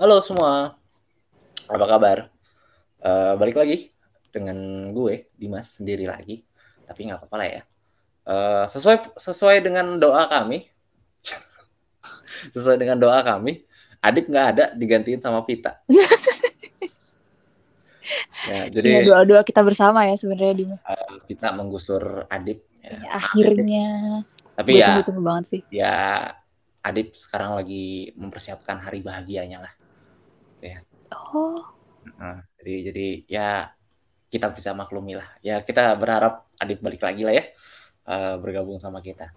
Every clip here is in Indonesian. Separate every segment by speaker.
Speaker 1: Halo semua, apa kabar? Uh, balik lagi dengan gue Dimas sendiri lagi, tapi nggak apa-apa lah ya. Uh, sesuai sesuai dengan doa kami, sesuai dengan doa kami, Adit nggak ada digantiin sama Vita.
Speaker 2: ya, jadi ya, doa-doa kita bersama ya sebenarnya Dimas.
Speaker 1: Uh, Vita menggusur Adit.
Speaker 2: Ya, ya akhirnya.
Speaker 1: Tapi ya, tunggu banget sih. Ya, Adit sekarang lagi mempersiapkan hari bahagianya lah.
Speaker 2: Oh.
Speaker 1: Nah, jadi jadi ya kita bisa maklumi lah. Ya kita berharap Adit balik lagi lah ya uh, bergabung sama kita.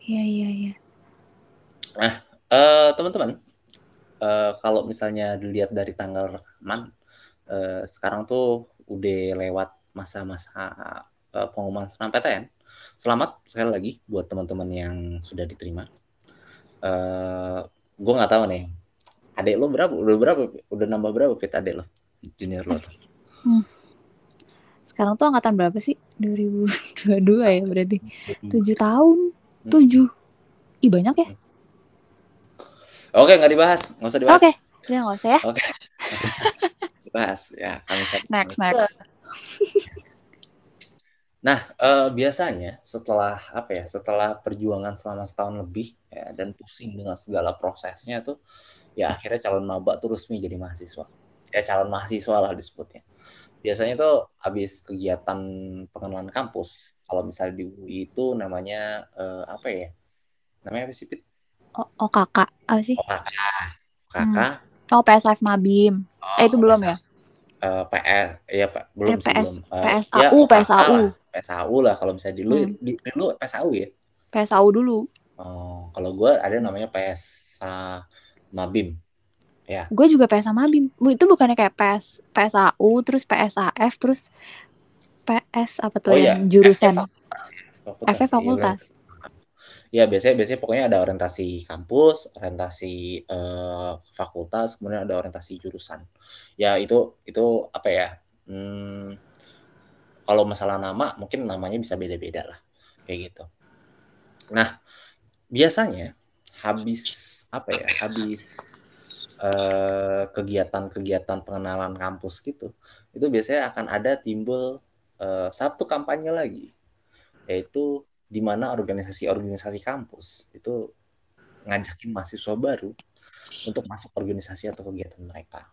Speaker 2: Iya iya iya.
Speaker 1: Nah uh, teman-teman uh, kalau misalnya dilihat dari tanggal rekaman uh, sekarang tuh udah lewat masa-masa uh, pengumuman SNMPTN. Selamat sekali lagi buat teman-teman yang sudah diterima. Uh, gue nggak tahu nih, adek lo berapa? Udah berapa? Udah nambah berapa pit adek lo? Junior lo tuh? Hmm
Speaker 2: sekarang tuh angkatan berapa sih? 2022 ya berarti. 7 tahun. 7. Hmm. Ih banyak ya?
Speaker 1: Oke, nggak dibahas. Nggak usah dibahas.
Speaker 2: Oke, udah nggak usah ya.
Speaker 1: Oke. dibahas. Ya, kami
Speaker 2: Next, next.
Speaker 1: Nah, uh, biasanya setelah apa ya? Setelah perjuangan selama setahun lebih ya dan pusing dengan segala prosesnya tuh ya akhirnya calon maba tuh resmi jadi mahasiswa. Ya calon mahasiswa lah disebutnya biasanya tuh habis kegiatan pengenalan kampus kalau misalnya di UI itu namanya uh, apa ya namanya apa sih Pit?
Speaker 2: Oh, oh kakak apa sih?
Speaker 1: Oh kakak kakak.
Speaker 2: Hmm. Oh PSF Mabim. Oh, eh itu belum ya?
Speaker 1: Uh, PS ya Pak belum
Speaker 2: eh, PS,
Speaker 1: sih belum.
Speaker 2: Uh, PSAU ya, PSAU.
Speaker 1: Lah. PSAU lah kalau misalnya di lu hmm. di, di lu PSAU ya?
Speaker 2: PSAU dulu.
Speaker 1: Oh kalau gue ada namanya PSA Mabim. Ya.
Speaker 2: Gue juga PSA Mabim. Itu bukannya kayak PS PSAU terus PSAF terus PS apa tuh oh, yang iya. jurusan
Speaker 1: FF fakultas. fakultas. Ya biasanya biasanya pokoknya ada orientasi kampus, orientasi uh, fakultas, kemudian ada orientasi jurusan. Ya itu itu apa ya? Hmm, kalau masalah nama mungkin namanya bisa beda-beda lah kayak gitu. Nah biasanya habis apa ya? Habis Eh, kegiatan-kegiatan pengenalan kampus gitu, itu biasanya akan ada timbul uh, satu kampanye lagi, yaitu di mana organisasi-organisasi kampus itu ngajakin mahasiswa baru untuk masuk organisasi atau kegiatan mereka.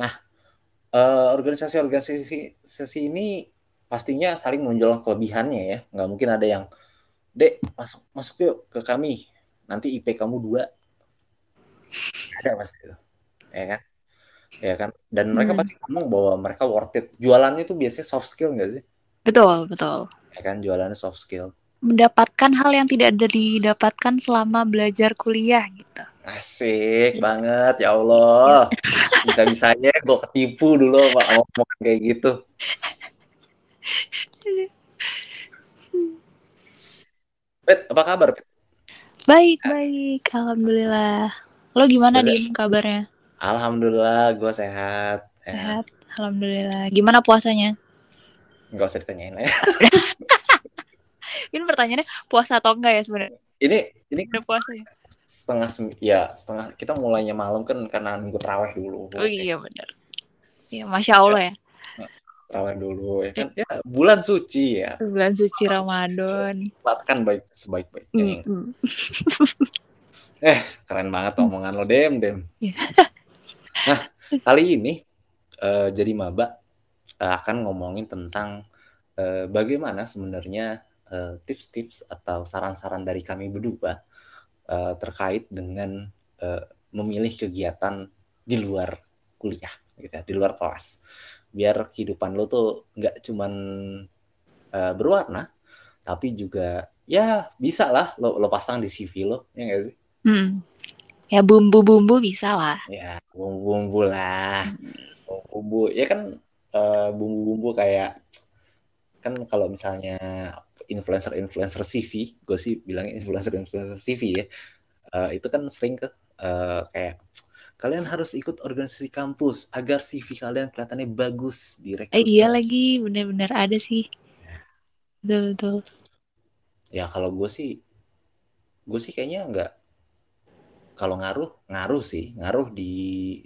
Speaker 1: Nah, organisasi-organisasi sesi ini pastinya saling menunjukkan kelebihannya ya. Nggak mungkin ada yang, dek masuk masuk yuk ke kami, nanti IP kamu dua, ada pasti itu ya kan? Ya kan? Dan mereka hmm. pasti ngomong bahwa mereka worth it. Jualannya itu biasanya soft skill nggak sih?
Speaker 2: Betul betul.
Speaker 1: Ya kan? Jualannya soft skill.
Speaker 2: Mendapatkan hal yang tidak ada didapatkan selama belajar kuliah gitu.
Speaker 1: Asik banget ya Allah. Bisa bisanya gue ketipu dulu pak ngomong kayak gitu. Pet, apa kabar?
Speaker 2: Baik, baik. Alhamdulillah. Lo gimana Dim kabarnya?
Speaker 1: Alhamdulillah, gue sehat.
Speaker 2: Sehat, alhamdulillah. Gimana puasanya?
Speaker 1: Gak usah ditanyain lah ya.
Speaker 2: ini pertanyaannya puasa atau enggak ya sebenarnya?
Speaker 1: Ini ini
Speaker 2: udah puasa ya?
Speaker 1: Setengah ya setengah kita mulainya malam kan karena nunggu terawih dulu.
Speaker 2: Oh iya benar. Iya masya Allah ya.
Speaker 1: Terawih dulu ya kan ya bulan suci ya.
Speaker 2: Bulan suci Ramadan.
Speaker 1: Kan baik sebaik-baiknya. Mm -hmm. Eh, keren banget omongan lo, Dem, Dem. Iya. nah, kali ini uh, jadi maba uh, akan ngomongin tentang uh, bagaimana sebenarnya tips-tips uh, atau saran-saran dari kami berdua uh, terkait dengan uh, memilih kegiatan di luar kuliah, gitu ya, di luar kelas. Biar kehidupan lo tuh nggak cuman uh, berwarna, tapi juga ya bisa lah lo, lo pasang di CV lo, ya nggak sih?
Speaker 2: Hmm. Ya bumbu-bumbu bisa lah.
Speaker 1: Ya, bumbu-bumbu lah. Bumbu-bumbu. Ya kan uh, bumbu-bumbu kayak kan kalau misalnya influencer-influencer CV, gue sih bilang influencer-influencer CV ya. Uh, itu kan sering ke uh, kayak kalian harus ikut organisasi kampus agar CV kalian kelihatannya bagus di
Speaker 2: Eh, iya lagi, bener-bener ada sih. Betul, betul.
Speaker 1: Ya kalau gue sih, gue sih kayaknya nggak kalau ngaruh ngaruh sih. Ngaruh di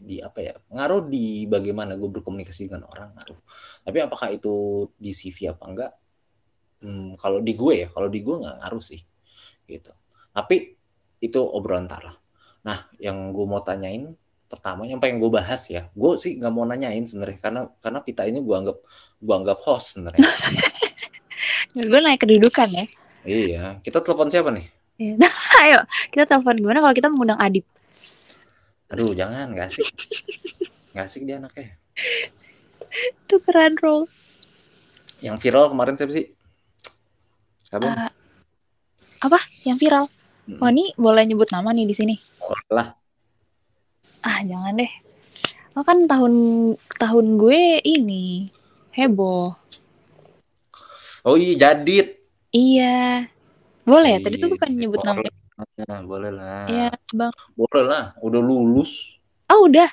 Speaker 1: di apa ya? Ngaruh di bagaimana gue berkomunikasi dengan orang ngaruh. Tapi apakah itu di CV apa enggak? Hmm, kalau di gue ya kalau di gue nggak ngaruh sih gitu. Tapi itu obrolan ntar lah nah yang gue mau tanyain pertama yang pengen gue bahas ya. Gue sih nggak mau nanyain sebenarnya karena karena kita ini gue anggap gue anggap host sebenarnya.
Speaker 2: Gue naik kedudukan ya.
Speaker 1: Iya. Kita telepon siapa nih?
Speaker 2: Iya. Nah, ayo kita telepon gimana kalau kita mengundang Adip
Speaker 1: aduh jangan. Nggak asik. Nggak asik dia anaknya.
Speaker 2: Itu keren roll
Speaker 1: yang viral kemarin siapa sih? Siapa?
Speaker 2: Uh, apa? Yang viral? Hmm. oh ini boleh nyebut nama nih di sini.
Speaker 1: Oh, lah
Speaker 2: ah jangan deh oh kan tahun tahun gue ini heboh
Speaker 1: oh iya jadit
Speaker 2: iya boleh ya tadi tuh bukan nyebut nama
Speaker 1: Nah, boleh lah.
Speaker 2: Iya, Bang.
Speaker 1: Boleh lah, udah lulus.
Speaker 2: Oh, udah.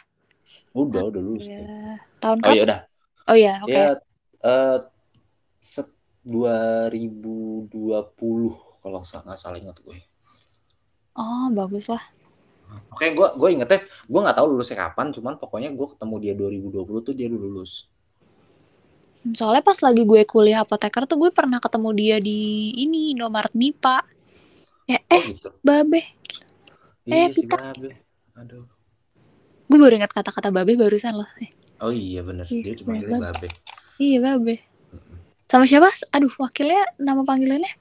Speaker 1: Udah, udah lulus.
Speaker 2: Ya. Tahun
Speaker 1: oh, iya udah.
Speaker 2: Oh iya, oke. Okay.
Speaker 1: Ya, uh, set 2020 kalau nggak salah ingat gue.
Speaker 2: Oh, bagus lah.
Speaker 1: Oke, gue gue ingetnya, gue nggak tahu lulusnya kapan, cuman pokoknya gue ketemu dia 2020 tuh dia lulus.
Speaker 2: Soalnya pas lagi gue kuliah apoteker tuh gue pernah ketemu dia di ini Indomaret MIPA. Ya, oh, eh, gitu. Babe.
Speaker 1: Iya, eh, si Babe. Aduh.
Speaker 2: Gue baru ingat kata-kata Babe barusan loh. Eh.
Speaker 1: Oh iya bener, iya, dia cuma babe. babe.
Speaker 2: Iya Babe. Sama siapa? Aduh, wakilnya nama panggilannya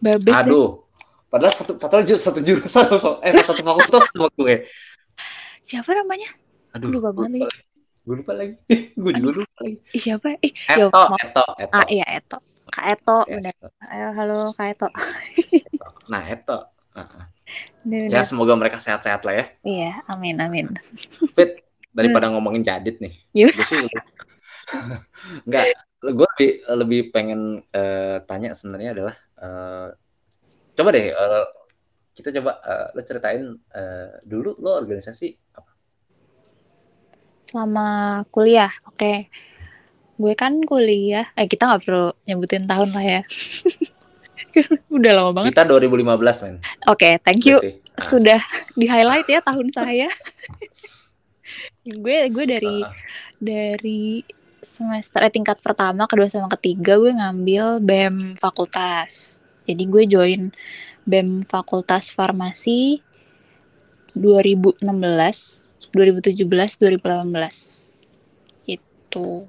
Speaker 2: Babe.
Speaker 1: Aduh. Padahal satu padahal jurus satu jurusan eh satu fakultas sama gue.
Speaker 2: Siapa namanya?
Speaker 1: Aduh, lupa banget lagi. Gue lupa lagi. gue juga lupa lagi.
Speaker 2: Siapa? Ih,
Speaker 1: Eto, yo, Eto, Eto.
Speaker 2: Ah, iya Eto. Kak Eto, bener. Ayo, halo Kak Eto.
Speaker 1: nah, Eto. Uh-uh. Ya, semoga mereka sehat-sehat lah ya.
Speaker 2: Iya, amin, amin.
Speaker 1: Fit, daripada ngomongin jadit nih. Gue sih Enggak, gue lebih, lebih pengen uh, tanya sebenarnya adalah uh, coba deh uh, kita coba uh, lo ceritain uh, dulu lo organisasi apa?
Speaker 2: Selama kuliah, oke. Okay. Gue kan kuliah, eh kita nggak perlu nyebutin tahun lah ya. Udah lama banget.
Speaker 1: Kita 2015 men. Oke,
Speaker 2: okay, thank you. Ah. Sudah di highlight ya tahun saya. gue gue dari uh. dari semester eh, tingkat pertama, kedua sama ketiga gue ngambil BEM fakultas. Jadi gue join BEM fakultas farmasi 2016, 2017, 2018. Itu.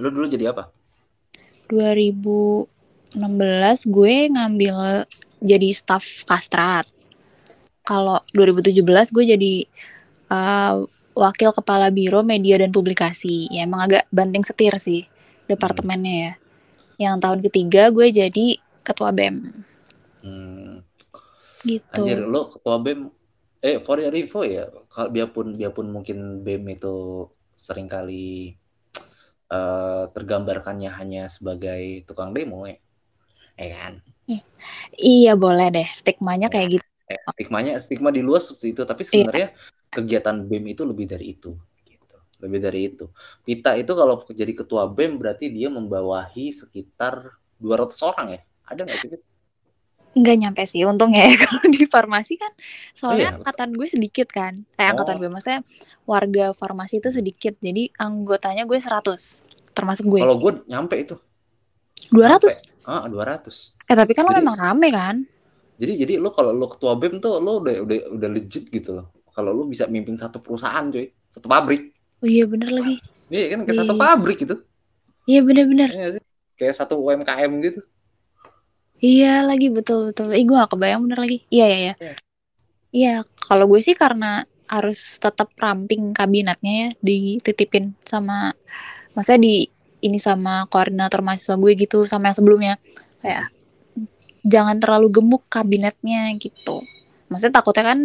Speaker 1: Lu dulu jadi apa?
Speaker 2: 2016 gue ngambil jadi staff kastrat. Kalau 2017 gue jadi uh, wakil kepala biro media dan publikasi. Ya emang agak banting setir sih departemennya ya. Yang tahun ketiga gue jadi ketua BEM.
Speaker 1: Hmm.
Speaker 2: Gitu.
Speaker 1: Anjir, lo ketua BEM eh for your info ya, kalau biarpun biarpun mungkin BEM itu sering kali uh, tergambarkannya hanya sebagai tukang demo ya. Eh kan?
Speaker 2: Iya boleh deh, stigmanya kayak gitu.
Speaker 1: Eh, stigmanya stigma di luar seperti itu, tapi iya. sebenarnya iya kegiatan BEM itu lebih dari itu gitu. Lebih dari itu. Pita itu kalau jadi ketua BEM berarti dia membawahi sekitar 200 orang ya. Ada nggak sih?
Speaker 2: Nggak nyampe sih untungnya ya kalau di farmasi kan soalnya oh, iya. angkatan gue sedikit kan. Eh oh. angkatan gue maksudnya warga farmasi itu sedikit. Jadi anggotanya gue 100 termasuk gue.
Speaker 1: Kalau gue nyampe itu.
Speaker 2: 200? Nyampe.
Speaker 1: Ah, 200.
Speaker 2: Eh tapi kan Jadi, lo memang rame kan?
Speaker 1: Jadi jadi lo kalau lo ketua BEM tuh lo udah udah udah legit gitu loh kalau lu bisa mimpin satu perusahaan cuy satu pabrik
Speaker 2: oh iya bener lagi
Speaker 1: iya kan kayak satu iya. pabrik gitu
Speaker 2: iya bener-bener
Speaker 1: iya kayak satu UMKM gitu
Speaker 2: iya lagi betul betul. Ih, gue gak kebayang bener lagi. Iya iya iya. Iya, iya kalau gue sih karena harus tetap ramping kabinetnya ya dititipin sama maksudnya di ini sama koordinator mahasiswa gue gitu sama yang sebelumnya. Kayak jangan terlalu gemuk kabinetnya gitu. Maksudnya takutnya kan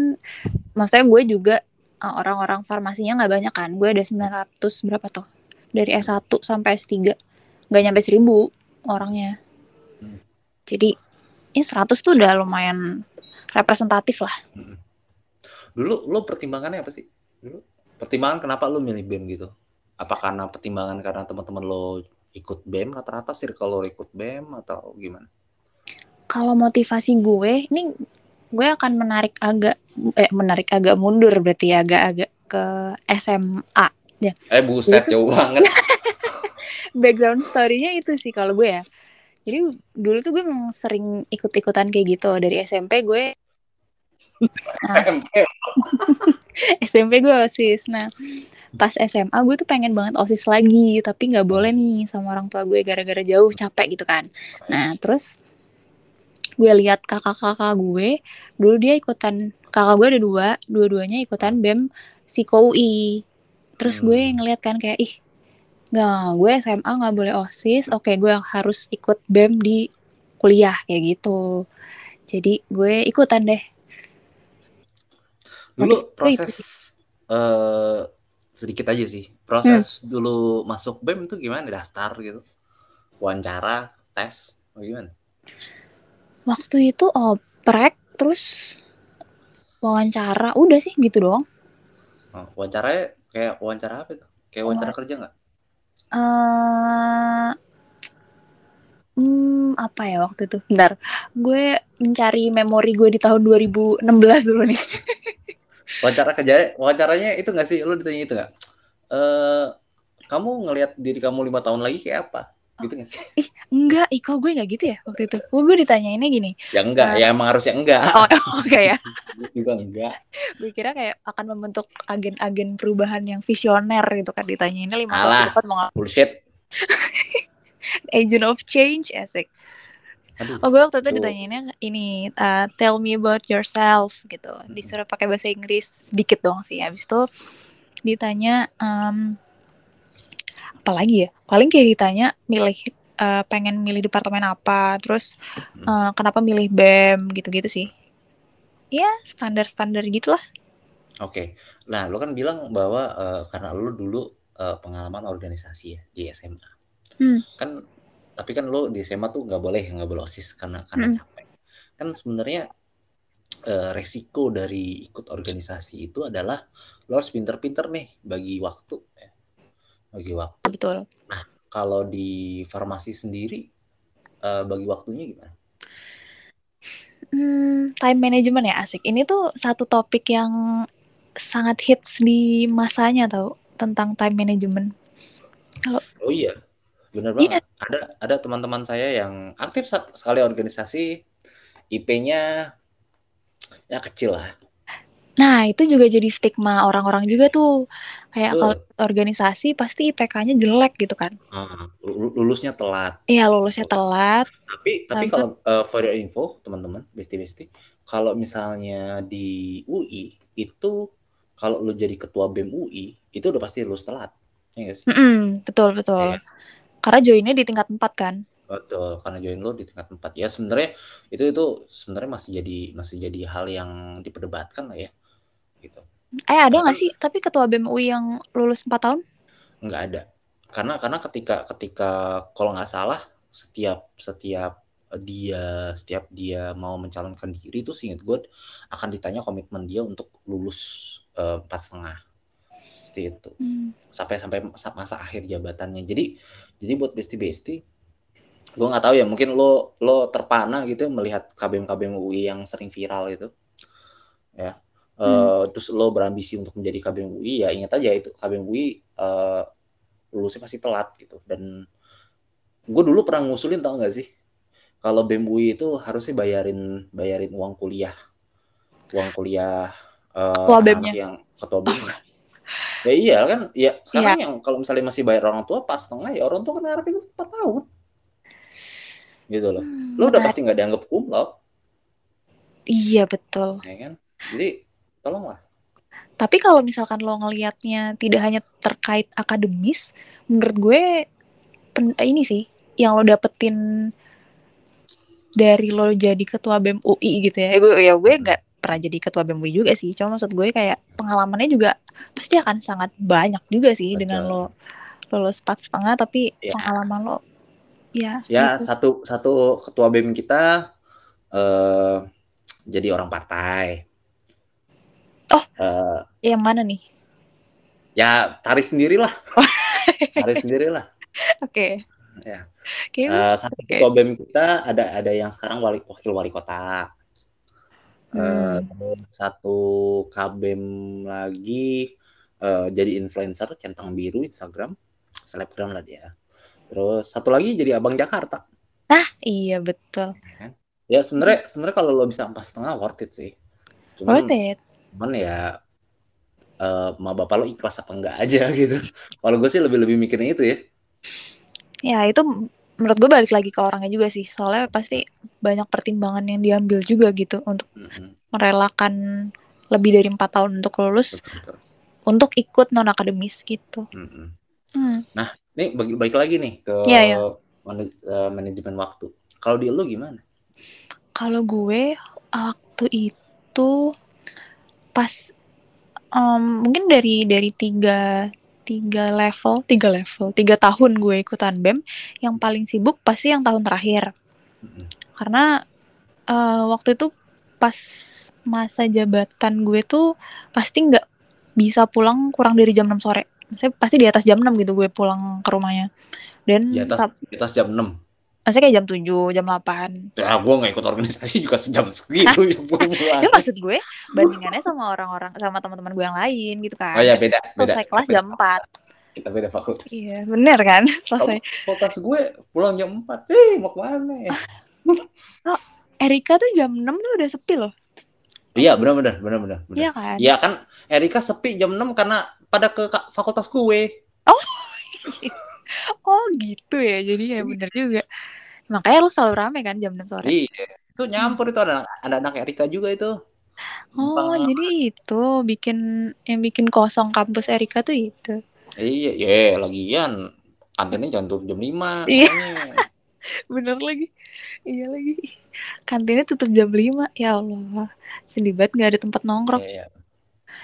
Speaker 2: maksudnya gue juga uh, orang-orang farmasinya nggak banyak kan. Gue ada 900 berapa tuh? Dari S1 sampai S3 nggak nyampe 1000 orangnya. Jadi ini 100 tuh udah lumayan representatif lah hmm.
Speaker 1: dulu lo pertimbangannya apa sih dulu pertimbangan kenapa lo milih BEM gitu apa karena pertimbangan karena teman-teman lo ikut BEM rata-rata sih kalau ikut BEM atau gimana
Speaker 2: kalau motivasi gue ini gue akan menarik agak eh menarik agak mundur berarti ya agak-agak ke SMA ya.
Speaker 1: Eh buset jauh banget.
Speaker 2: Background story-nya itu sih kalau gue ya. Jadi dulu tuh gue memang sering ikut-ikutan kayak gitu. Dari SMP gue. Nah, SMP SMP gue osis. Nah pas SMA gue tuh pengen banget osis lagi tapi nggak boleh nih sama orang tua gue gara-gara jauh capek gitu kan. Nah terus gue lihat kakak-kakak gue dulu dia ikutan kakak gue ada dua dua-duanya ikutan bem psiko UI terus gue hmm. ngeliat kan kayak ih nggak gue SMA nggak boleh osis. Oke gue harus ikut bem di kuliah kayak gitu. Jadi gue ikutan deh.
Speaker 1: Dulu proses uh, sedikit aja sih. Proses hmm. dulu masuk bem itu gimana? Daftar gitu. Wawancara tes gimana?
Speaker 2: Waktu itu oprek, terus wawancara, udah sih gitu doang.
Speaker 1: Oh, wawancaranya kayak wawancara apa itu? Kayak wawancara kerja nggak?
Speaker 2: Uh, hmm, apa ya waktu itu? Bentar, gue mencari memori gue di tahun 2016 dulu nih.
Speaker 1: wawancara kerja, wawancaranya itu nggak sih? Lo ditanya itu nggak? Uh, kamu ngelihat diri kamu lima tahun lagi kayak apa? Gitu gak sih?
Speaker 2: Ih, enggak, ih kok gue gak gitu ya waktu itu. Gue, gue ditanyainnya gini.
Speaker 1: Ya enggak, uh, ya emang harusnya enggak.
Speaker 2: Oh, oke okay, ya.
Speaker 1: juga enggak.
Speaker 2: gue kira kayak akan membentuk agen-agen perubahan yang visioner gitu kan ditanyainnya lima tahun
Speaker 1: depan mau Bullshit.
Speaker 2: Agent of change, asik. Aduh, oh gue waktu itu ditanyainnya ini uh, tell me about yourself gitu disuruh pakai bahasa Inggris sedikit dong sih habis itu ditanya um, apalagi ya? Paling kayak ditanya milih uh, pengen milih departemen apa terus uh, kenapa milih bem gitu-gitu sih. Ya standar-standar gitulah.
Speaker 1: Oke. Okay. nah lo kan bilang bahwa uh, karena lo dulu uh, pengalaman organisasi ya di SMA hmm. kan tapi kan lo di SMA tuh nggak boleh nggak boleh osis karena karena hmm. capek. Kan sebenarnya uh, resiko dari ikut organisasi itu adalah lo harus pinter-pinter nih bagi waktu ya bagi waktu.
Speaker 2: Betul.
Speaker 1: Nah, kalau di farmasi sendiri uh, bagi waktunya gimana?
Speaker 2: Hmm, time management ya asik. Ini tuh satu topik yang sangat hits di masanya tau tentang time management.
Speaker 1: Kalau Oh iya. Benar banget. Iya. Ada ada teman-teman saya yang aktif sekali organisasi IP-nya ya kecil lah
Speaker 2: Nah, itu juga jadi stigma orang-orang juga tuh. Kayak kalau organisasi pasti IPK-nya jelek gitu kan.
Speaker 1: Uh, lulusnya telat.
Speaker 2: Iya, lulusnya telat.
Speaker 1: Tapi tapi kalau uh, for your info, teman-teman, besti-besti, kalau misalnya di UI itu kalau lu jadi ketua BEM UI, itu udah pasti lulus telat.
Speaker 2: Ya sih? Mm -mm, betul, betul. Ya. Karena joinnya di tingkat 4 kan.
Speaker 1: Betul, karena join lo di tingkat 4. Ya sebenarnya itu itu sebenarnya masih jadi masih jadi hal yang diperdebatkan lah ya gitu.
Speaker 2: Eh ada nggak sih? Tapi ketua BEM UI yang lulus 4 tahun?
Speaker 1: Nggak ada. Karena karena ketika ketika kalau nggak salah setiap setiap dia setiap dia mau mencalonkan diri itu singkat gue akan ditanya komitmen dia untuk lulus eh, empat uh, setengah seperti itu hmm. sampai sampai masa akhir jabatannya jadi jadi buat besti besti gue nggak tahu ya mungkin lo lo terpana gitu melihat KBM KBM UI yang sering viral itu ya uh, terus lo berambisi untuk menjadi KBM UI ya ingat aja itu KBM UI uh, lulusnya pasti telat gitu. Dan gue dulu pernah ngusulin tau gak sih? Kalau BEM UI itu harusnya bayarin bayarin uang kuliah. Uang kuliah uh, anak yang ketua BEM oh. ya iya kan ya sekarang yeah. yang kalau misalnya masih bayar orang tua pas setengah ya orang tua kan ngarepin empat tahun. Gitu loh. Hmm, lo udah pasti nggak dianggap kumlot
Speaker 2: iya betul.
Speaker 1: Ya kan? Jadi tolonglah
Speaker 2: tapi kalau misalkan lo ngelihatnya tidak hanya terkait akademis menurut gue pen, ini sih yang lo dapetin dari lo jadi ketua BEM UI gitu ya gue ya gue nggak pernah jadi ketua BEM UI juga sih cuma maksud gue kayak pengalamannya juga pasti akan sangat banyak juga sih Betul. dengan lo lulus empat setengah tapi ya. pengalaman lo ya
Speaker 1: ya gitu. satu satu ketua BEM kita uh, jadi orang partai
Speaker 2: Oh, uh, yang mana nih?
Speaker 1: Ya cari sendirilah. cari sendirilah.
Speaker 2: Oke.
Speaker 1: Okay. Ya. Okay. Uh, satu okay. ketua BEM kita ada ada yang sekarang wali wakil wali kota. Uh, satu kabem lagi uh, jadi influencer centang biru Instagram, selebgram lah dia. Terus satu lagi jadi abang Jakarta.
Speaker 2: Ah iya betul.
Speaker 1: Ya sebenarnya sebenarnya kalau lo bisa empat setengah worth it sih.
Speaker 2: Cuman, worth it.
Speaker 1: Cuman ya uh, ma bapak lo ikhlas apa enggak aja gitu. Kalau gue sih lebih lebih mikirnya itu ya.
Speaker 2: Ya itu menurut gue balik lagi ke orangnya juga sih soalnya pasti banyak pertimbangan yang diambil juga gitu untuk mm-hmm. merelakan lebih dari empat tahun untuk lulus Betul. untuk ikut non akademis gitu. Mm-hmm.
Speaker 1: Hmm. Nah, ini bagi balik lagi nih ke yeah, yeah. Man- uh, manajemen waktu. Kalau di lo gimana?
Speaker 2: Kalau gue waktu itu pas um, mungkin dari dari tiga tiga level, tiga level, tiga tahun gue ikutan BEM, yang paling sibuk pasti yang tahun terakhir. Karena uh, waktu itu pas masa jabatan gue tuh pasti nggak bisa pulang kurang dari jam 6 sore. Saya pasti di atas jam 6 gitu gue pulang ke rumahnya. Dan
Speaker 1: di atas, di atas jam 6
Speaker 2: Maksudnya kayak jam 7, jam 8.
Speaker 1: Ya, gue gak ikut organisasi juga sejam segitu.
Speaker 2: ya, maksud gue, bandingannya sama orang-orang, sama teman-teman gue yang lain gitu kan.
Speaker 1: Oh iya, beda. beda.
Speaker 2: Selesai kelas jam 4.
Speaker 1: Kita beda fakultas.
Speaker 2: Iya, bener kan? Selesai.
Speaker 1: Fakultas gue pulang jam 4. Eh, mau ke mana
Speaker 2: oh, Erika tuh jam 6 tuh udah sepi loh.
Speaker 1: Iya, benar-benar, benar-benar.
Speaker 2: Iya kan?
Speaker 1: Iya kan, Erika sepi jam 6 karena pada ke fakultas gue.
Speaker 2: Oh. Oh gitu ya. Jadi ya bener juga. Makanya lu selalu rame kan jam 6 sore?
Speaker 1: Iya. Itu nyampur itu ada ada anak Erika juga itu.
Speaker 2: Oh Bang. jadi itu bikin yang bikin kosong kampus Erika tuh itu.
Speaker 1: Iya iya lagian. Kantinnya jangan tutup jam 5
Speaker 2: iya. bener lagi. Iya lagi. Kantinnya tutup jam 5 ya Allah. Sedih banget gak ada tempat nongkrong. Iya,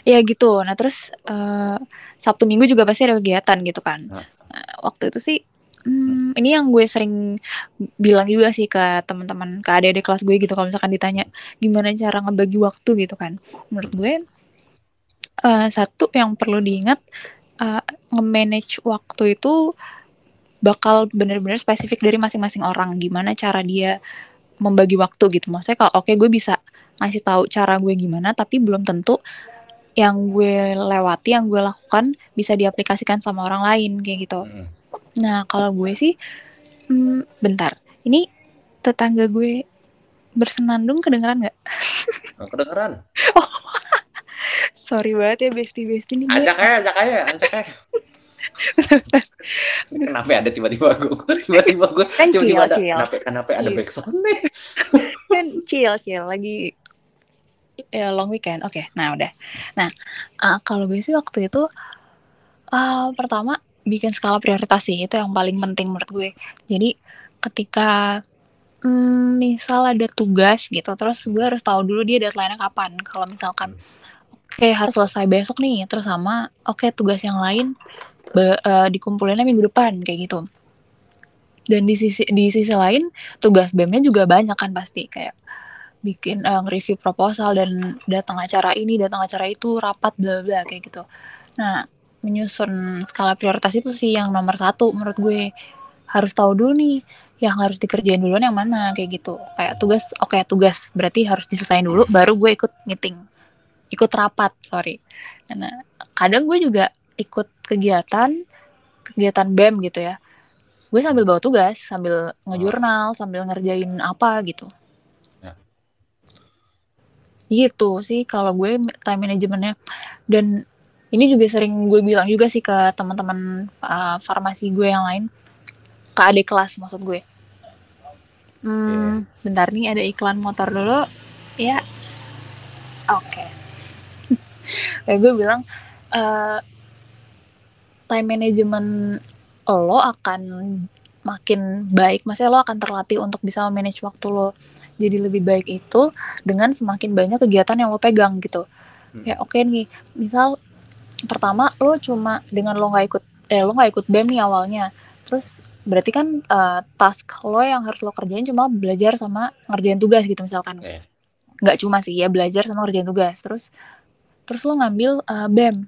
Speaker 2: iya. Ya gitu. Nah terus uh, sabtu minggu juga pasti ada kegiatan gitu kan. Nah. Nah, waktu itu sih Hmm, ini yang gue sering bilang juga sih ke teman-teman ke adik-adik kelas gue gitu kalau misalkan ditanya gimana cara ngebagi waktu? gitu kan. Menurut gue uh, satu yang perlu diingat uh, nge-manage waktu itu bakal bener-bener spesifik dari masing-masing orang. Gimana cara dia membagi waktu gitu. Maksudnya kalau oke okay, gue bisa ngasih tahu cara gue gimana tapi belum tentu yang gue lewati, yang gue lakukan bisa diaplikasikan sama orang lain kayak gitu. Mm. Nah kalau gue sih, hmm, bentar, ini tetangga gue bersenandung kedengeran nggak?
Speaker 1: Oh, kedengeran.
Speaker 2: oh, sorry banget ya besti-besti ini.
Speaker 1: Ajak aja, ajak aja, ajak aja. kenapa ada tiba-tiba gue tiba-tiba gue
Speaker 2: kan tiba-tiba ada chill.
Speaker 1: kenapa kenapa ada backsound nih
Speaker 2: kan chill chill lagi ya long weekend. Oke, okay, nah udah. Nah, uh, kalau gue sih waktu itu uh, pertama bikin skala prioritas sih itu yang paling penting menurut gue. Jadi ketika hmm, misal ada tugas gitu, terus gue harus tahu dulu dia deadline-nya kapan. Kalau misalkan oke okay, harus selesai besok nih, terus sama oke okay, tugas yang lain be, uh, dikumpulinnya minggu depan kayak gitu. Dan di sisi di sisi lain tugas BEM-nya juga banyak kan pasti kayak bikin uh, nge-review proposal dan datang acara ini, datang acara itu, rapat bla bla kayak gitu. Nah, menyusun skala prioritas itu sih yang nomor satu menurut gue. Harus tahu dulu nih yang harus dikerjain duluan yang mana kayak gitu. Kayak tugas oke okay, tugas berarti harus diselesaikan dulu baru gue ikut meeting ikut rapat sorry. Karena kadang gue juga ikut kegiatan kegiatan bem gitu ya. Gue sambil bawa tugas sambil ngejurnal sambil ngerjain apa gitu gitu sih kalau gue time managementnya. Dan ini juga sering gue bilang juga sih ke teman-teman uh, farmasi gue yang lain. Ke adik kelas maksud gue. Hmm, yeah. bentar nih ada iklan motor dulu. Ya. Oke. Okay. ya gue bilang uh, time management lo akan makin baik, maksudnya lo akan terlatih untuk bisa manage waktu lo jadi lebih baik itu dengan semakin banyak kegiatan yang lo pegang gitu. Hmm. Ya oke okay nih, misal pertama lo cuma dengan lo nggak ikut, eh lo nggak ikut bem nih awalnya, terus berarti kan uh, task lo yang harus lo kerjain cuma belajar sama ngerjain tugas gitu misalkan. Okay. Nggak cuma sih ya belajar sama ngerjain tugas, terus terus lo ngambil uh, bem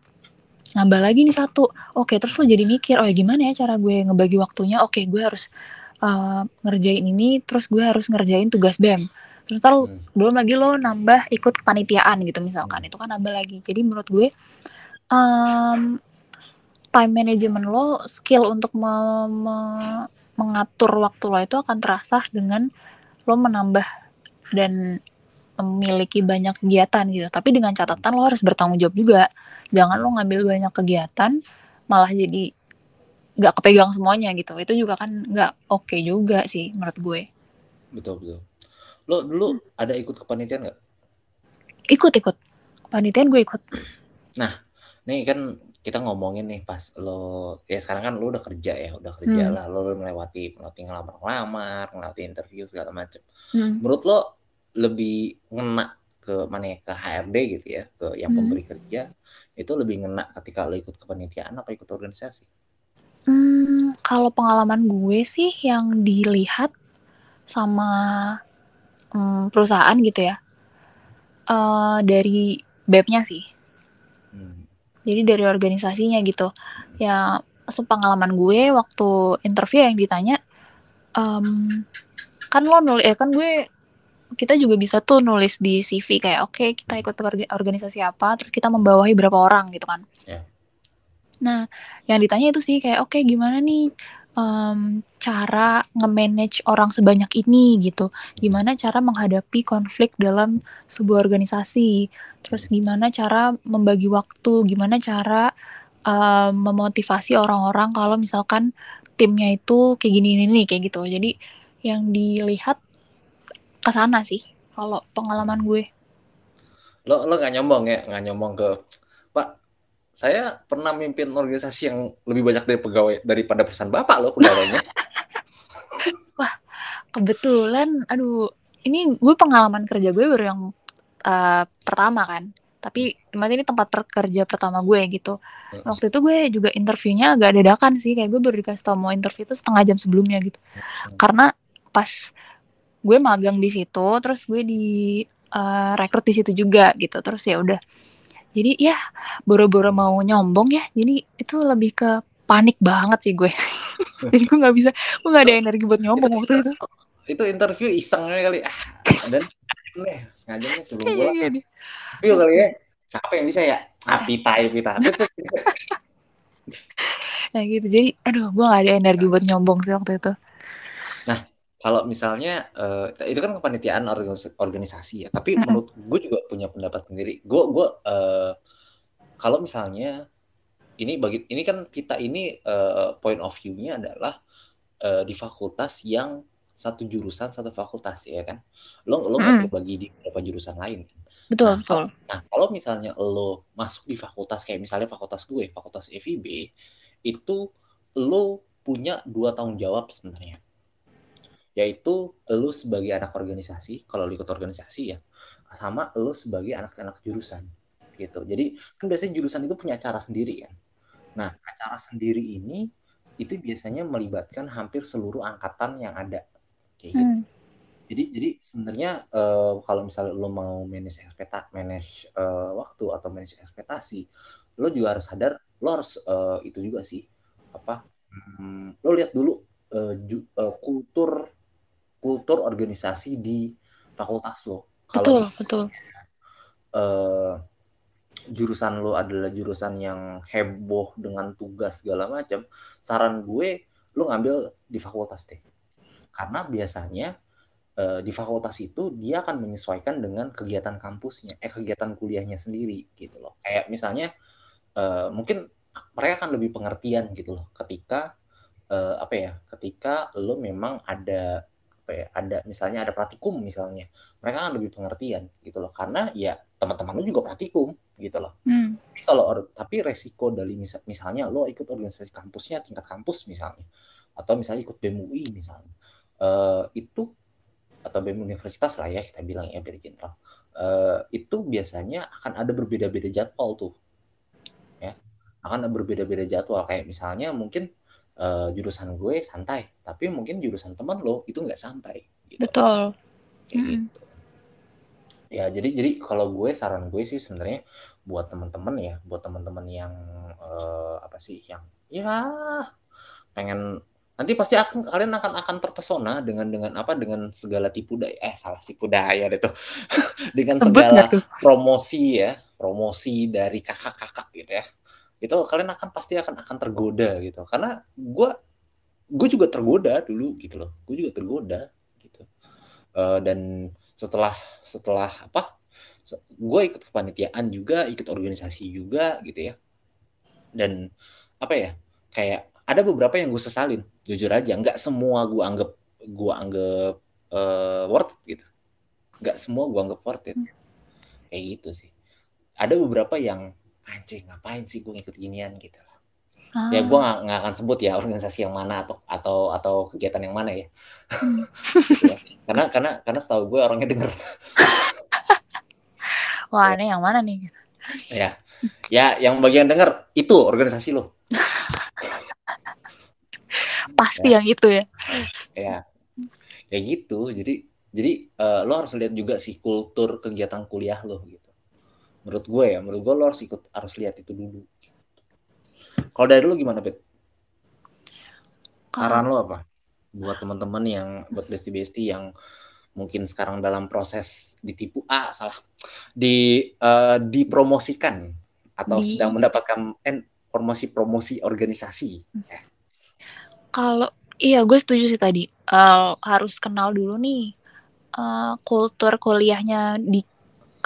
Speaker 2: nambah lagi nih satu. Oke terus lo jadi mikir oh ya gimana ya cara gue ngebagi waktunya? Oke gue harus uh, ngerjain ini terus gue harus ngerjain tugas bem terus lo hmm. belum lagi lo nambah ikut kepanitiaan gitu misalkan. Itu kan nambah lagi. Jadi menurut gue um, time management lo skill untuk me me mengatur waktu lo itu akan terasa dengan lo menambah dan memiliki banyak kegiatan gitu. Tapi dengan catatan lo harus bertanggung jawab juga. Jangan lo ngambil banyak kegiatan malah jadi nggak kepegang semuanya gitu. Itu juga kan nggak oke okay juga sih menurut gue.
Speaker 1: Betul betul. Lo dulu ada ikut kepanitiaan nggak?
Speaker 2: Ikut ikut. Kepanitiaan gue ikut.
Speaker 1: Nah nih kan kita ngomongin nih pas lo ya sekarang kan lo udah kerja ya udah kerja hmm. lah. Lo melewati melewati ngelamar-ngelamar melewati interview segala macem. Hmm. menurut lo lebih ngena ke mana ya ke HRD gitu ya ke yang hmm. pemberi kerja itu lebih ngena ketika lo ikut kepanitiaan apa ikut organisasi?
Speaker 2: Hmm, kalau pengalaman gue sih yang dilihat sama hmm, perusahaan gitu ya uh, dari BEP-nya sih. Hmm. Jadi dari organisasinya gitu. Ya sepengalaman gue waktu interview yang ditanya um, kan lo nulis ya kan gue kita juga bisa tuh nulis di CV kayak oke okay, kita ikut organisasi apa? Terus kita membawahi berapa orang gitu kan. Yeah. nah yang ditanya itu sih kayak oke okay, gimana nih um, cara nge-manage orang sebanyak ini? Gitu. Gimana cara menghadapi konflik dalam sebuah organisasi? Terus gimana cara membagi waktu? Gimana cara um, memotivasi orang-orang kalau misalkan timnya itu kayak gini ini kayak gitu. Jadi yang dilihat ke sana sih kalau pengalaman gue.
Speaker 1: Lo lo nggak nyombong ya, nggak nyombong ke Pak. Saya pernah mimpin organisasi yang lebih banyak dari pegawai daripada perusahaan bapak lo pegawainya.
Speaker 2: Wah, kebetulan, aduh, ini gue pengalaman kerja gue baru yang uh, pertama kan. Tapi ini tempat kerja pertama gue gitu. Waktu itu gue juga interviewnya agak dadakan sih, kayak gue baru dikasih tau mau interview itu setengah jam sebelumnya gitu. Karena pas gue magang di situ terus gue di uh, rekrut di situ juga gitu. Terus ya udah. Jadi ya boro-boro mau nyombong ya. Jadi itu lebih ke panik banget sih gue. Jadi gue nggak bisa gue nggak ada energi buat nyombong waktu itu.
Speaker 1: Itu interview isengnya kali. Ah dan nih sengaja nih sebelum gue interview kali ya. Siapa yang bisa ya? Ah pita ya pita.
Speaker 2: Nah gitu. Jadi aduh gue gak ada energi buat nyombong sih waktu itu
Speaker 1: kalau misalnya uh, itu kan kepanitiaan organisasi ya tapi hmm. menurut gue juga punya pendapat sendiri. Gue gue uh, kalau misalnya ini bagi ini kan kita ini uh, point of view-nya adalah uh, di fakultas yang satu jurusan satu fakultas ya kan? Lo lo nggak hmm. bagi di beberapa jurusan lain
Speaker 2: betul
Speaker 1: nah,
Speaker 2: betul.
Speaker 1: nah kalau misalnya lo masuk di fakultas kayak misalnya fakultas gue fakultas FIB itu lo punya dua tanggung jawab sebenarnya yaitu lu sebagai anak organisasi kalau lu ikut organisasi ya sama lu sebagai anak-anak jurusan gitu. Jadi kan biasanya jurusan itu punya acara sendiri kan. Nah acara sendiri ini itu biasanya melibatkan hampir seluruh angkatan yang ada kayak gitu. Hmm. jadi jadi sebenarnya uh, kalau misalnya lu mau manage ekspektasi manage uh, waktu atau manage ekspektasi lo juga harus sadar lo harus uh, itu juga sih apa hmm, lo lihat dulu uh, ju, uh, kultur kultur organisasi di fakultas lo.
Speaker 2: Kalau betul, betul.
Speaker 1: Uh, jurusan lo adalah jurusan yang heboh dengan tugas segala macam, saran gue lo ngambil di fakultas deh. Karena biasanya uh, di fakultas itu dia akan menyesuaikan dengan kegiatan kampusnya, eh kegiatan kuliahnya sendiri gitu loh. Kayak misalnya uh, mungkin mereka akan lebih pengertian gitu loh ketika uh, apa ya, ketika lo memang ada apa ya ada misalnya ada praktikum misalnya mereka kan lebih pengertian gitu loh. Karena ya teman-teman lu juga praktikum gitu loh. Hmm. tapi kalau tapi resiko dari misal, misalnya lo ikut organisasi kampusnya tingkat kampus misalnya atau misalnya ikut BEM UI misalnya uh, itu atau BEM universitas lah ya kita bilang ya biar general uh, itu biasanya akan ada berbeda-beda jadwal tuh. Ya akan ada berbeda-beda jadwal. Kayak misalnya mungkin uh, jurusan gue santai tapi mungkin jurusan teman lo itu nggak santai
Speaker 2: gitu. betul.
Speaker 1: Kayak hmm. gitu. Ya jadi jadi kalau gue saran gue sih sebenarnya buat teman-teman ya buat teman-teman yang uh, apa sih yang ya pengen nanti pasti akan kalian akan akan terpesona dengan dengan apa dengan segala tipu daya eh salah tipu daya itu dengan segala promosi ya promosi dari kakak-kakak gitu ya itu kalian akan pasti akan akan tergoda gitu. Karena gue gue juga tergoda dulu gitu loh. Gue juga tergoda gitu. Uh, dan setelah setelah apa gue ikut kepanitiaan juga ikut organisasi juga gitu ya. Dan apa ya kayak ada beberapa yang gue sesalin jujur aja. Nggak semua gue anggap gue anggap uh, worth it gitu. Nggak semua gue anggap worth it. Kayak gitu sih. Ada beberapa yang anjing ngapain sih gue ikut ginian gitu Ah. Ya gue nggak akan sebut ya organisasi yang mana atau atau atau kegiatan yang mana ya. Hmm. gitu ya. Karena karena karena setahu gue orangnya denger.
Speaker 2: Wah, ini yang mana nih?
Speaker 1: Ya, ya yang bagian denger itu organisasi lo.
Speaker 2: Pasti ya. yang itu ya.
Speaker 1: Ya, kayak gitu. Jadi jadi uh, lo harus lihat juga sih kultur kegiatan kuliah lo gitu. Menurut gue ya, menurut gue lo harus ikut harus lihat itu dulu kalau dari lu gimana, Pit? Saran lo apa? Buat teman-teman yang buat besti-besti yang mungkin sekarang dalam proses ditipu ah salah di uh, dipromosikan atau di... sedang mendapatkan eh, promosi-promosi organisasi.
Speaker 2: Kalau iya gue setuju sih tadi uh, harus kenal dulu nih uh, kultur kuliahnya di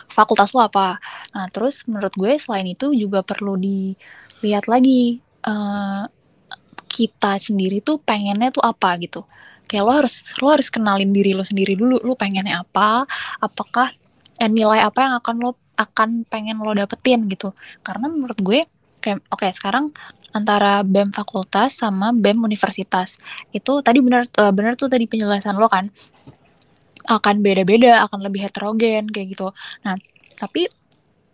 Speaker 2: fakultas lo apa. Nah terus menurut gue selain itu juga perlu di lihat lagi uh, kita sendiri tuh pengennya tuh apa gitu. Kayak lo harus lo harus kenalin diri lo sendiri dulu lo pengennya apa? Apakah eh, nilai apa yang akan lo akan pengen lo dapetin gitu. Karena menurut gue kayak oke okay, sekarang antara BEM fakultas sama BEM universitas. Itu tadi benar uh, benar tuh tadi penjelasan lo kan akan beda-beda akan lebih heterogen kayak gitu nah tapi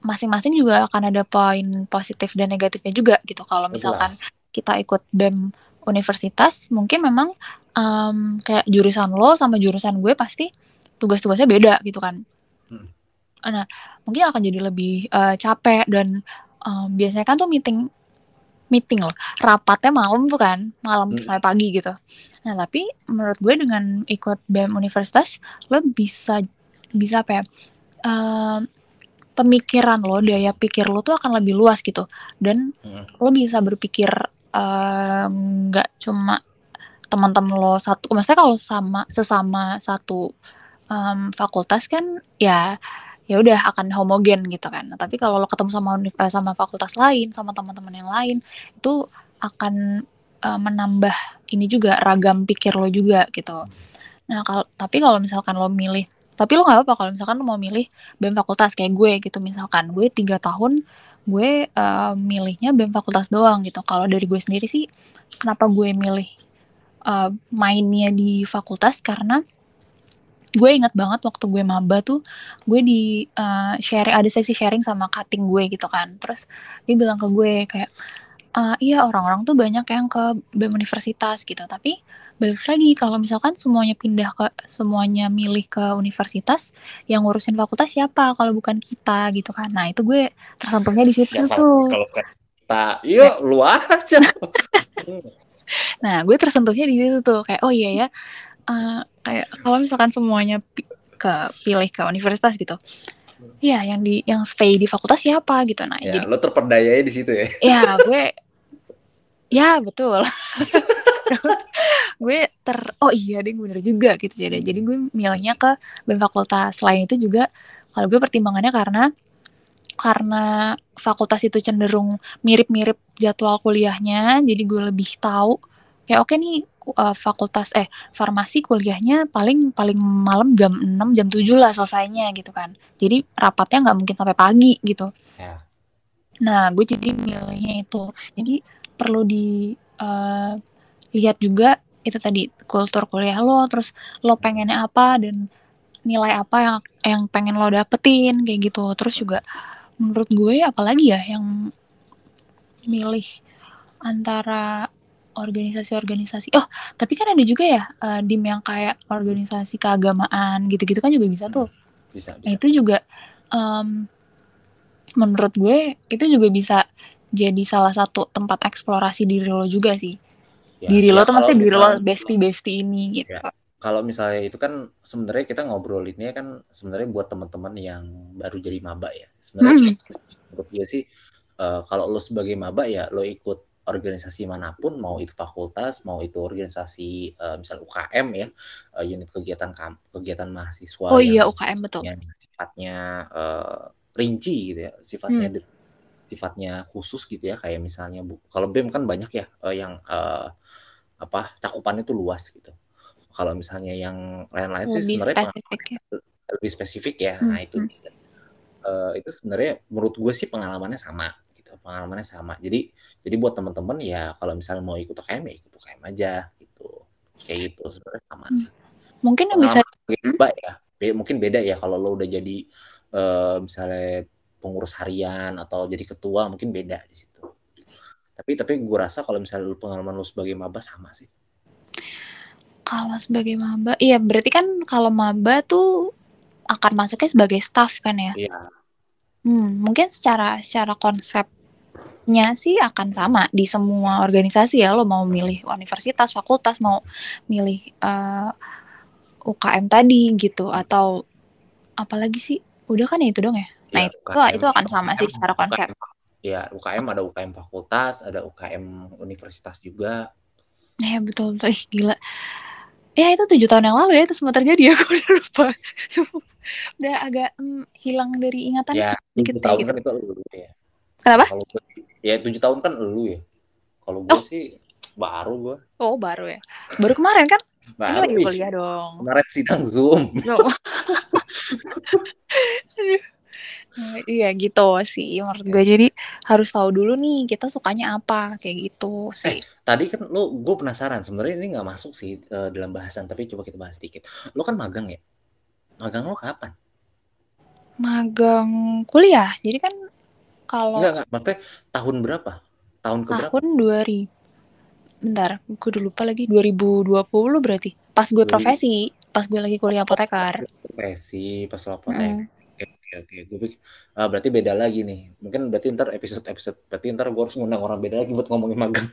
Speaker 2: masing-masing juga akan ada poin positif dan negatifnya juga gitu. Kalau misalkan kita ikut BEM universitas, mungkin memang um, kayak jurusan lo sama jurusan gue pasti tugas-tugasnya beda gitu kan. Hmm. Nah, mungkin akan jadi lebih uh, capek dan um, biasanya kan tuh meeting meeting loh, rapatnya malam tuh kan, malam hmm. sampai pagi gitu. Nah, tapi menurut gue dengan ikut BEM universitas, lo bisa bisa apa ya? Uh, pemikiran lo, daya pikir lo tuh akan lebih luas gitu. Dan hmm. lo bisa berpikir nggak uh, cuma teman-teman lo satu, maksudnya kalau sama sesama satu um, fakultas kan ya ya udah akan homogen gitu kan. Nah, tapi kalau lo ketemu sama uh, sama fakultas lain, sama teman-teman yang lain, itu akan uh, menambah ini juga ragam pikir lo juga gitu. Nah, kalau tapi kalau misalkan lo milih tapi lo nggak apa-apa kalau misalkan lo mau milih BEM fakultas kayak gue gitu misalkan gue tiga tahun gue uh, milihnya BEM fakultas doang gitu kalau dari gue sendiri sih kenapa gue milih uh, mainnya di fakultas karena gue inget banget waktu gue maba tuh gue di uh, sharing ada sesi sharing sama cutting gue gitu kan. Terus dia bilang ke gue kayak uh, iya orang-orang tuh banyak yang ke BEM universitas gitu. Tapi balik lagi kalau misalkan semuanya pindah ke semuanya milih ke universitas yang ngurusin fakultas siapa kalau bukan kita gitu kan. Nah itu gue tersentuhnya di situ ya, tuh.
Speaker 1: Kalau kita yuk lu aja.
Speaker 2: Nah gue tersentuhnya di situ tuh. Kayak oh iya ya uh, kayak kalau misalkan semuanya ke pilih ke universitas gitu ya yang di yang stay di fakultas siapa gitu. Nah
Speaker 1: ya, jadi lo terperdayanya di situ ya?
Speaker 2: Ya gue ya betul. Gue ter oh iya deh bener juga gitu jadi jadi gue milihnya ke BEM fakultas. Selain itu juga kalau gue pertimbangannya karena karena fakultas itu cenderung mirip-mirip jadwal kuliahnya jadi gue lebih tahu ya oke nih uh, fakultas eh farmasi kuliahnya paling paling malam jam 6 jam 7 lah selesainya gitu kan. Jadi rapatnya nggak mungkin sampai pagi gitu. Yeah. nah gue jadi milihnya itu. Jadi perlu di uh, lihat juga itu tadi kultur kuliah lo terus lo pengennya apa dan nilai apa yang yang pengen lo dapetin kayak gitu. Terus juga menurut gue apalagi ya yang milih antara organisasi-organisasi. Oh tapi kan ada juga ya uh, dim yang kayak organisasi keagamaan gitu-gitu kan juga bisa tuh.
Speaker 1: Hmm, bisa, bisa.
Speaker 2: Nah, itu juga um, menurut gue itu juga bisa jadi salah satu tempat eksplorasi diri lo juga sih. Ya, diri ya, lo tuh maksudnya diri lo bestie ini gitu. ya,
Speaker 1: kalau misalnya itu kan sebenarnya kita ngobrolinnya kan sebenarnya buat teman-teman yang baru jadi maba ya. Sebenarnya hmm. menurut gue sih uh, kalau lo sebagai maba ya lo ikut organisasi mana pun mau itu fakultas mau itu organisasi uh, misal UKM ya uh, unit kegiatan kegiatan mahasiswa
Speaker 2: oh iya UKM betul
Speaker 1: yang sifatnya uh, rinci gitu ya sifatnya hmm. sifatnya khusus gitu ya kayak misalnya bu kalau BEM kan banyak ya uh, yang uh, apa cakupannya itu luas gitu kalau misalnya yang lain-lain sih sebenarnya spesifik ya. lebih spesifik ya. Hmm. Nah itu uh, itu sebenarnya menurut gue sih pengalamannya sama gitu. Pengalamannya sama. Jadi jadi buat teman-teman ya kalau misalnya mau ikut UKM ya ikut UKM aja gitu. Kayak gitu sebenarnya sama hmm. sih.
Speaker 2: Mungkin yang bisa
Speaker 1: beda ya. Be mungkin beda ya kalau lo udah jadi uh, misalnya pengurus harian atau jadi ketua mungkin beda di situ. Tapi tapi gue rasa kalau misalnya pengalaman lo sebagai maba sama sih.
Speaker 2: Kalau sebagai maba, iya berarti kan kalau maba tuh akan masuknya sebagai staff kan ya?
Speaker 1: Iya.
Speaker 2: Hmm, mungkin secara secara konsepnya sih akan sama di semua organisasi ya. Lo mau milih universitas, fakultas, mau milih uh, eh, UKM tadi gitu atau apalagi sih? Udah kan ya itu dong ya? Nah, ya, itu UKM, itu akan sama UKM, sih secara konsep. UKM,
Speaker 1: ya, UKM ada UKM fakultas, ada UKM universitas juga.
Speaker 2: Ya betul betul. Ih, gila ya itu tujuh tahun yang lalu ya itu semua terjadi aku udah lupa udah agak mm, hilang dari ingatan
Speaker 1: ya, sedikit tahun gitu. kan itu ya
Speaker 2: kenapa
Speaker 1: kalau gue, ya tujuh tahun kan lu ya kalau gue oh. sih baru gue
Speaker 2: oh baru ya baru kemarin kan baru lagi kuliah dong
Speaker 1: kemarin sidang zoom oh.
Speaker 2: iya gitu sih menurut gue jadi harus tahu dulu nih kita sukanya apa kayak gitu sih.
Speaker 1: Eh, tadi kan lo gue penasaran sebenarnya ini nggak masuk sih uh, dalam bahasan tapi coba kita bahas dikit. Lo kan magang ya? Magang lo kapan?
Speaker 2: Magang kuliah. Jadi kan kalau
Speaker 1: Enggak, enggak. Maksudnya tahun berapa? Tahun ke
Speaker 2: tahun berapa? 2000 Bentar, gue udah lupa lagi 2020 berarti. Pas gue profesi, pas gue lagi kuliah apoteker.
Speaker 1: Profesi, pas lo apotek. Mm oke oke gue pikir ah, berarti beda lagi nih mungkin berarti ntar episode episode berarti ntar gue harus ngundang orang beda lagi buat ngomongin magang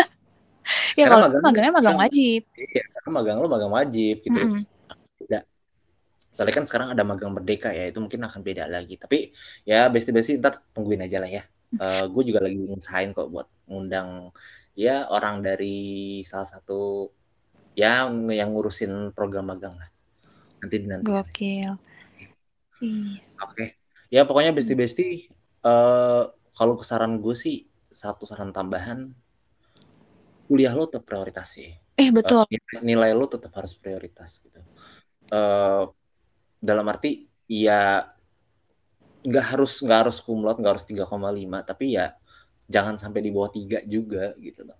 Speaker 2: ya kalau magang, magangnya magang wajib
Speaker 1: iya karena magang lo magang wajib gitu mm -hmm. Soalnya kan sekarang ada magang merdeka ya itu mungkin akan beda lagi tapi ya besti besti ntar tungguin aja lah ya uh, eh, gue juga lagi ngusahain kok buat ngundang ya orang dari salah satu yang yang ngurusin program magang lah nanti nanti
Speaker 2: Gokil.
Speaker 1: Iya. Oke. Ya pokoknya besti-besti uh, kalau saran gue sih satu saran tambahan kuliah lo tetap prioritas sih.
Speaker 2: Eh betul.
Speaker 1: Uh, nilai lo tetap harus prioritas gitu. Uh, dalam arti ya nggak harus nggak harus kumlot nggak harus 3,5 tapi ya jangan sampai di bawah tiga juga gitu loh.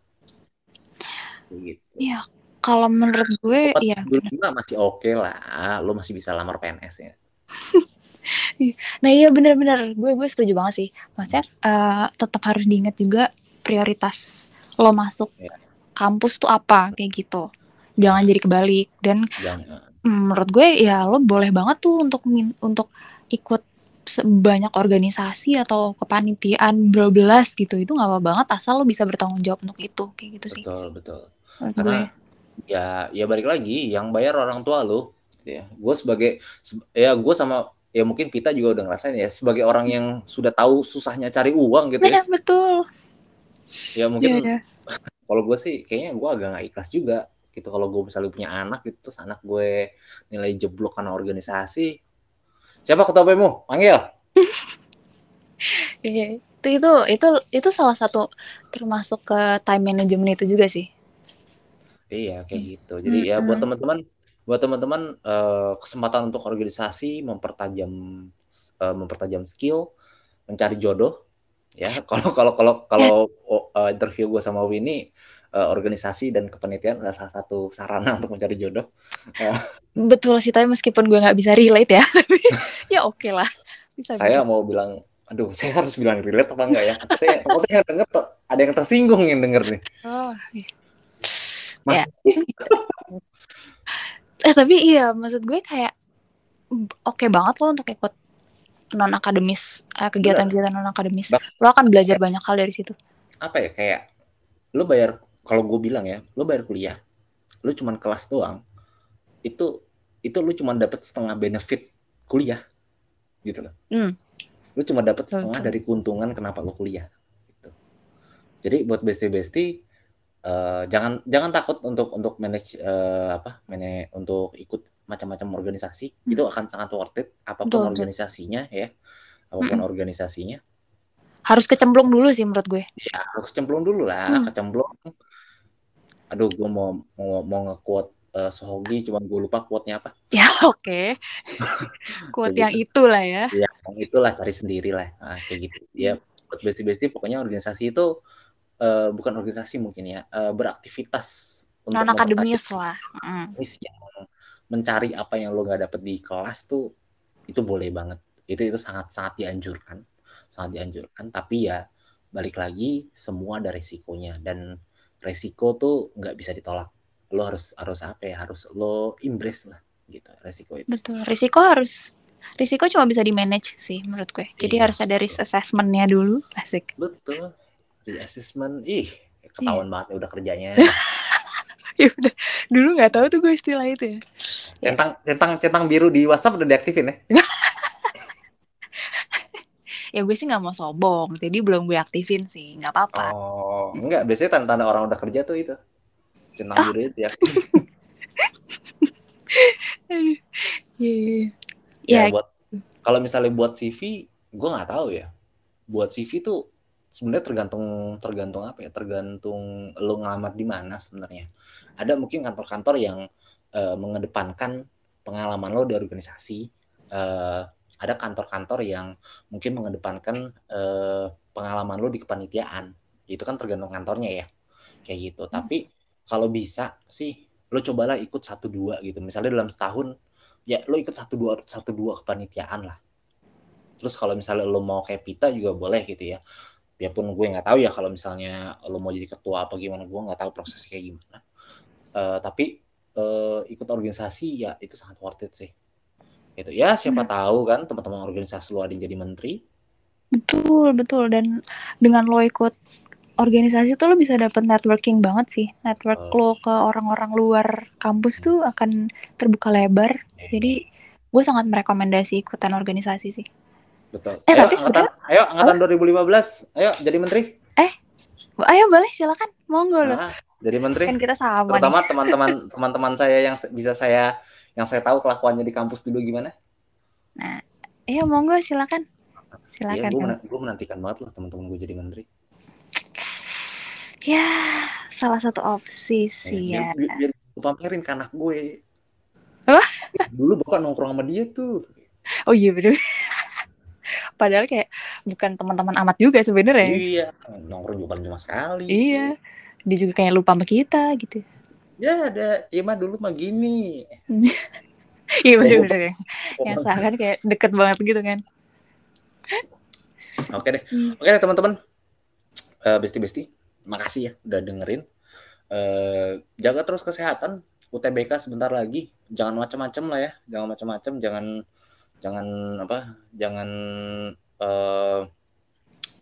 Speaker 2: Gitu. Iya, kalau menurut gue ya
Speaker 1: masih oke okay lah, lo masih bisa lamar PNS ya.
Speaker 2: nah iya benar-benar gue gue setuju banget sih maksudnya uh, tetap harus diingat juga prioritas lo masuk yeah. kampus tuh apa kayak gitu jangan jadi kebalik dan jangan. Menurut gue ya lo boleh banget tuh untuk untuk ikut banyak organisasi atau kepanitiaan berbelas gitu. Itu nggak apa banget asal lo bisa bertanggung jawab untuk itu kayak gitu sih.
Speaker 1: Betul betul. Menurut karena gue. ya ya balik lagi yang bayar orang tua lo ya. Gue sebagai ya gue sama ya mungkin kita juga udah ngerasain ya sebagai orang yang sudah tahu susahnya cari uang gitu ya,
Speaker 2: ya betul.
Speaker 1: Ya mungkin yeah, yeah. kalau gue sih kayaknya gue agak gak ikhlas juga gitu. Kalau gue misalnya punya anak gitu terus anak gue nilai jeblok karena organisasi siapa ketua BEMU panggil
Speaker 2: iya, itu itu itu itu salah satu termasuk ke time management itu juga sih.
Speaker 1: Iya kayak gitu. Jadi ya buat teman-teman buat teman-teman uh, kesempatan untuk organisasi mempertajam uh, mempertajam skill mencari jodoh ya kalau kalau kalau kalau uh, interview gue sama Winnie uh, organisasi dan kepanitiaan adalah salah satu sarana untuk mencari jodoh.
Speaker 2: Betul sih tapi meskipun gue nggak bisa relate ya ya oke okay lah.
Speaker 1: Bisa, saya bisa. mau bilang aduh saya harus bilang relate apa enggak ya? Tapi yang denger ada yang tersinggung yang denger nih. Oh, iya.
Speaker 2: ya. Eh tapi iya maksud gue kayak oke okay banget loh untuk ikut non akademis eh, kegiatan-kegiatan non akademis lo akan belajar banyak hal dari situ
Speaker 1: apa ya kayak lo bayar kalau gue bilang ya lo bayar kuliah lo cuman kelas doang itu itu lo cuma dapat setengah benefit kuliah gitu loh
Speaker 2: Hmm.
Speaker 1: lu cuma dapat setengah
Speaker 2: Betul.
Speaker 1: dari keuntungan kenapa lu kuliah gitu. jadi buat bestie eh, jangan jangan takut untuk untuk manage eh, apa manage untuk ikut macam-macam organisasi
Speaker 2: Hmm.
Speaker 1: itu akan sangat worth it apa pun
Speaker 2: Betul, betul.
Speaker 1: organisasinya ya apa pun
Speaker 2: Mm-mm.
Speaker 1: organisasinya
Speaker 2: Harus kecemplung dulu sih menurut gue.
Speaker 1: ya harus cemplung dulu lah
Speaker 2: Hmm.
Speaker 1: kecemplung aduh gue mau mau mau nge-quote eh, Sohogi cuma gue lupa quote-nya apa
Speaker 2: Ya oke. Quote
Speaker 1: Kayak
Speaker 2: yang itulah ya.
Speaker 1: ya yang itulah cari sendiri lah nah, kayak gitu ya buat bestie bestie pokoknya organisasi itu eh, bukan organisasi mungkin ya eh, beraktivitas untuk
Speaker 2: Non akademis lah. Mm.
Speaker 1: yang mencari apa yang lo nggak dapet di kelas tuh itu boleh banget itu itu sangat sangat dianjurkan sangat dianjurkan tapi ya balik lagi semua ada resikonya dan resiko tuh nggak bisa ditolak lo harus harus apa ya harus lo embrace lah gitu resiko itu
Speaker 2: Betul. Risiko harus risiko cuma bisa di manage sih menurut gue. Jadi
Speaker 1: Iya,
Speaker 2: harus ada risk assessment-nya dulu. Asik.
Speaker 1: betul di assessment ih ketahuan banget ya udah kerjanya
Speaker 2: ya udah dulu nggak tahu tuh gue istilah itu ya.
Speaker 1: centang centang centang biru di WhatsApp udah diaktifin ya
Speaker 2: Ya gue sih nggak mau sombong, jadi belum gue aktifin sih, nggak apa-apa.
Speaker 1: oh enggak biasanya tanda, tanda orang udah kerja tuh itu centang
Speaker 2: Ah.
Speaker 1: biru itu ya
Speaker 2: Aduh. Iya.
Speaker 1: ya,
Speaker 2: Ya,
Speaker 1: buat kalau misalnya buat CV gue nggak tahu ya buat CV tuh sebenarnya tergantung tergantung apa ya tergantung lo ngelamar di mana sebenarnya. Ada mungkin kantor-kantor yang eh, mengedepankan pengalaman lo di organisasi Eh, ada kantor-kantor yang mungkin mengedepankan eh, pengalaman lo di kepanitiaan. Itu kan tergantung kantornya ya kayak gitu. Tapi kalau bisa sih lo cobalah ikut satu dua gitu. Misalnya dalam setahun ya lo ikut satu dua satu dua kepanitiaan lah. Terus kalau misalnya lo mau kayak Pita juga boleh gitu ya biarpun gue nggak tahu ya kalau misalnya lo mau jadi ketua apa gimana gue nggak tahu prosesnya kayak gimana Eh, tapi eh, ikut organisasi ya itu sangat worth it sih gitu ya siapa tahu kan teman-teman organisasi lo ada yang jadi menteri
Speaker 2: betul betul dan dengan lo ikut organisasi tuh lo bisa dapet networking banget sih. Network
Speaker 1: Oh.
Speaker 2: lo ke orang-orang luar kampus tuh akan terbuka lebar. Jadi gue sangat merekomendasi ikutan organisasi sih.
Speaker 1: Betul
Speaker 2: Eh,
Speaker 1: ayo
Speaker 2: tapi
Speaker 1: angkatan ayo angkatan 2015 ayo jadi menteri
Speaker 2: Ayo boleh silakan, monggo lo.
Speaker 1: nah, jadi menteri
Speaker 2: Kan kita sama
Speaker 1: terutama teman-teman teman-teman saya yang bisa saya yang saya tahu kelakuannya di kampus dulu gimana
Speaker 2: Iya monggo silakan.
Speaker 1: Iya,
Speaker 2: Silakan.
Speaker 1: gue,
Speaker 2: Em.
Speaker 1: gue menantikan banget loh teman-teman gue jadi menteri.
Speaker 2: Ya, salah satu opsi sih
Speaker 1: biar,
Speaker 2: ya.
Speaker 1: biar, biar gue pamerin ke anak gue.
Speaker 2: Apa?
Speaker 1: Dulu bapak nongkrong sama dia tuh.
Speaker 2: Oh iya bener. Padahal kayak bukan teman-teman amat juga sebenarnya.
Speaker 1: Iya, nongkrong juga paling cuma sekali.
Speaker 2: Iya. Dia juga kayak lupa sama kita gitu.
Speaker 1: Ya ada, iya mah dulu mah gini.
Speaker 2: Iya
Speaker 1: Oh,
Speaker 2: bener-bener. Yang seakan kayak deket banget gitu kan.
Speaker 1: Oke deh,
Speaker 2: Hmm.
Speaker 1: oke deh teman-teman. Eh, besti-besti, makasih ya udah dengerin. Eh, jaga terus kesehatan. UTBK sebentar lagi. Jangan macam-macam lah ya. Jangan macam-macam. Jangan jangan apa? Jangan eh,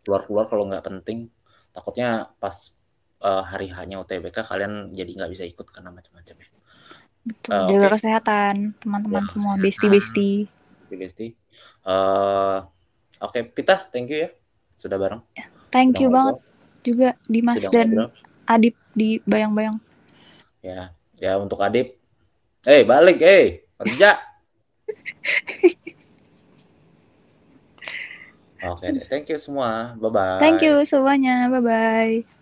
Speaker 1: keluar-keluar kalau nggak penting. Takutnya pas eh, hari hanya UTBK kalian jadi nggak bisa ikut karena macam-macam ya.
Speaker 2: Betul.
Speaker 1: Eh,
Speaker 2: Jaga
Speaker 1: oke.
Speaker 2: kesehatan teman-teman
Speaker 1: Jaga
Speaker 2: semua
Speaker 1: kesehatan.
Speaker 2: besti-besti.
Speaker 1: Besti. Eh, oke, Pita, thank you ya sudah bareng.
Speaker 2: Thank
Speaker 1: Sudah
Speaker 2: you
Speaker 1: ngobrol.
Speaker 2: banget juga Dimas
Speaker 1: Sudah
Speaker 2: dan
Speaker 1: ngobrol.
Speaker 2: Adip di bayang-bayang.
Speaker 1: Ya, ya untuk Adip. Eh, balik, eh, kerja. Oke deh, thank you semua. Bye bye.
Speaker 2: Thank you semuanya. Bye bye.